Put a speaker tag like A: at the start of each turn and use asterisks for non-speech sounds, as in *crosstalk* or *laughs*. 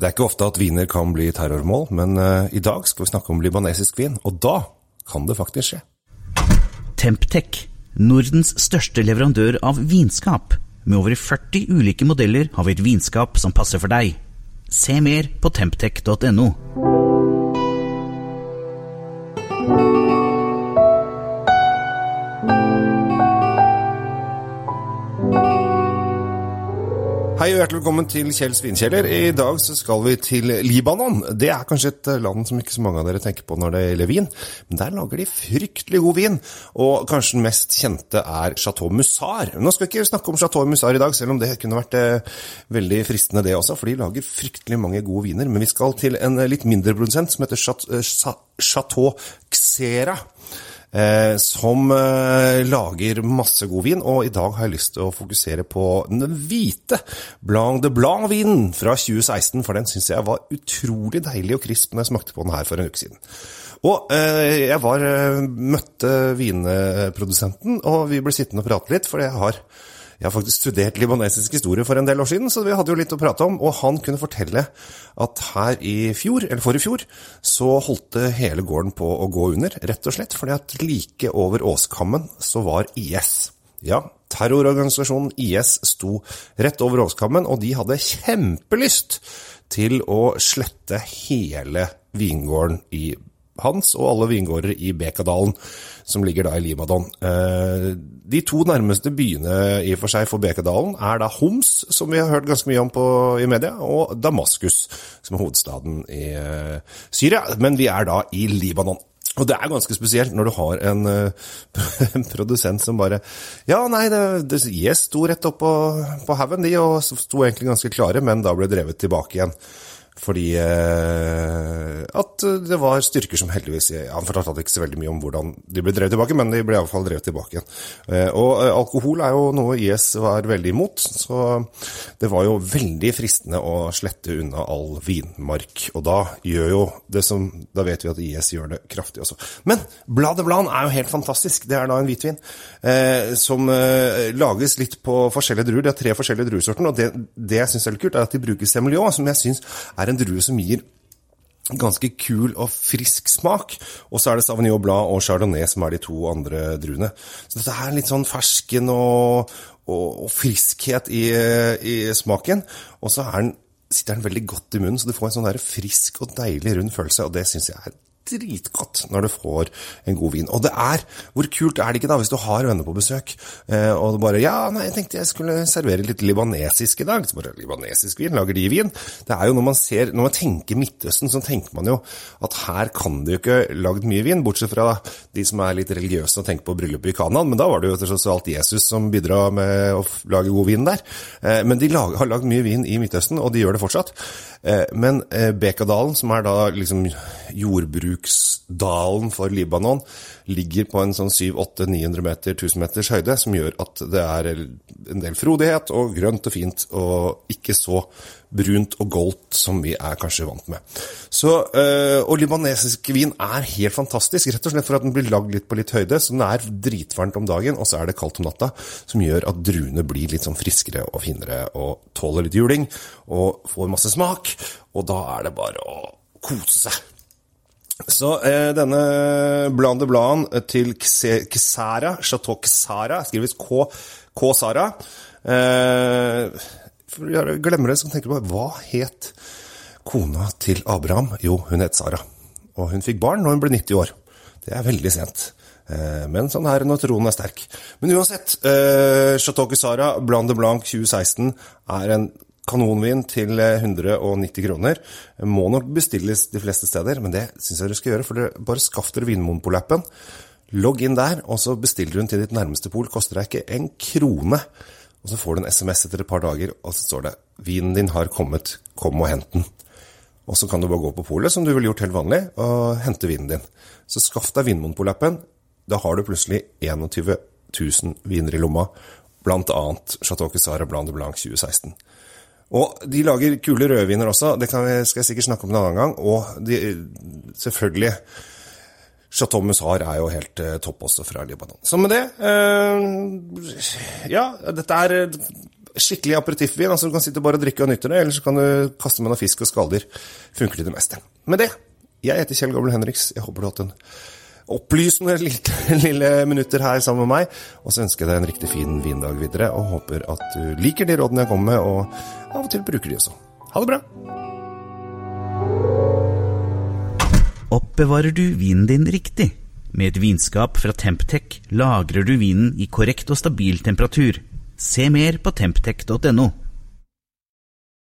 A: Det er ikke ofte at viner kan bli terrormål, men uh, i dag skal vi snakke om libanesisk vin, og da kan det faktisk skje.
B: Temptec, Nordens største leverandør av vinskap. Med over 40 ulike modeller har vi et vinskap som passer for deg. Se mer på temptec.no.
A: Hei og hjertelig velkommen til Kjell Svinkjeller. I dag så skal vi til Libanon. Det er kanskje et land som ikke så mange av dere tenker på når det gjelder vin, men der lager de fryktelig god vin. Og kanskje den mest kjente er Chateau Mussar. Nå skal vi ikke snakke om Chateau Mussar i dag, selv om det kunne vært eh, veldig fristende det også, for de lager fryktelig mange gode viner. Men vi skal til en litt mindre produsent som heter Chateau Xera eh, som eh, lager masse god vin. Og i dag har jeg lyst til å fokusere på den hvite Blanc de Blanc-vinen fra 2016, for den syns jeg var utrolig deilig og krisp når jeg smakte på den her for en uke siden. Og eh, jeg var, eh, møtte vinprodusenten, og vi ble sittende og prate litt, for jeg har jeg har faktisk studert libanesisk historie for en del år siden, så vi hadde jo litt å prate om. Og han kunne fortelle at her i fjor, eller forrige fjor, så holdt hele gården på å gå under, rett og slett fordi at like over åskammen så var IS. Ja, terrororganisasjonen IS sto rett over åskammen, og de hadde kjempelyst til å slette hele vingården i hans og alle vingårder i Bekadalen, som ligger da i Libanon. Eh, de to nærmeste byene i og for seg for Bekadalen er da Homs, som vi har hørt ganske mye om på, i media, og Damaskus, som er hovedstaden i eh, Syria. Men vi er da i Libanon. Og det er ganske spesielt når du har en, uh, *laughs* en produsent som bare Ja, nei, det, det yes, sto rett opp på, på haugen, de, og sto egentlig ganske klare, men da ble drevet tilbake igjen. Fordi eh, at det var styrker som heldigvis Han fortalte ikke så veldig mye om hvordan de ble drevet tilbake, men de ble iallfall drevet tilbake igjen. Eh, og eh, alkohol er jo noe IS var veldig imot, så det var jo veldig fristende å slette unna all vinmark. Og da gjør jo det som Da vet vi at IS gjør det kraftig også. Men Blad de Blanc er jo helt fantastisk. Det er da en hvitvin eh, som eh, lages litt på forskjellige druer. Det er tre forskjellige druesorter, og det, det jeg syns er litt kult, er at de bruker semillon, som jeg syns er en drue som gir ganske kul og frisk smak. Og så er det Sauvignon Blad og Chardonnay som er de to andre druene. Så dette er litt sånn fersken og, og, og friskhet i, i, smaken. Og så sitter den veldig godt i munnen, så du får en sånn der frisk og deilig rund følelse. Og det syns jeg er dritgodt når du får en god vin. Og det er Hvor kult er det ikke da hvis du har venner på besøk, eh, og du bare Ja, nei, jeg tenkte jeg skulle servere litt libanesisk i dag. Så bare Libanesisk vin? Lager de vin? Det er jo når man ser Når man tenker Midtøsten, så tenker man jo at her kan det jo ikke lagd mye vin, bortsett fra de som er litt religiøse og tenker på bryllupet i Kanaan. Men da var det jo tross alt Jesus som bidra med å lage god vin der. Eh, men de har lagd mye vin i Midtøsten, og de gjør det fortsatt. Eh, men Bekadalen, som er da liksom jordbruk Jordbruksdalen for Libanon ligger på en sånn 700-800-900 meter, 1000 meters høyde, som gjør at det er en del frodighet og grønt og fint, og ikke så brunt og goldt som vi er kanskje vant med. Så, eh, og libanesisk vin er helt fantastisk, rett og slett for at den blir lagd litt på litt høyde, så den er dritvarmt om dagen, og så er det kaldt om natta, som gjør at druene blir litt sånn friskere og finere og tåler litt juling og får masse smak, og da er det bare å kose seg. Så eh, denne Blan de Blan til Ksara, Chateau Ksara, skrives K-Sara eh, For jeg glemmer det, så tenker du på hva het kona til Abraham? Jo, hun het Sara. Og hun fikk barn når hun ble 90 år. Det er veldig sent. Eh, men sånn er det når troen er sterk. Men uansett, eh, Chateau Ksara Blan de Blanc 2016 er en kanonvin til 190 kroner. Må nok bestilles de fleste steder, men det syns jeg dere skal gjøre. For dere bare skaff dere Vinmonopol-appen. Logg inn der, og så bestiller du den til ditt nærmeste pol. Koster deg ikke en krone. Og så får du en SMS etter et par dager, og så står det 'Vinen din har kommet, kom og hent den'. Og så kan du bare gå på polet, som du ville gjort helt vanlig, og hente vinen din. Så skaff deg Vinmonopol-appen. Da har du plutselig 21 000 viner i lomma, bl.a. Chateau Quesara Blanc de Blanc 2016. Og de lager kule rødviner også, det vi, skal jeg sikkert snakke om en annen gang. Og de, selvfølgelig Chateau Musar er jo helt eh, topp også fra Libanon. Så med det eh, Ja, dette er skikkelig aperitiffvin. altså Du kan sitte bare og drikke og nyte det, eller så kan du kaste med noe fisk og skalldyr. Funker til det meste. Med det, jeg heter Kjell Gabel Henriks. Jeg håper du har hatt en opplysende lille, *laughs* lille minutter her sammen med meg. Og så ønsker jeg deg en riktig fin vindag videre, og håper at du liker de rådene jeg kommer med, og av og til bruker de også. Ha det bra!
B: Oppbevarer du vinen din riktig? Med et vinskap fra Temptec lagrer du vinen i korrekt og stabil temperatur. Se mer på temptec.no.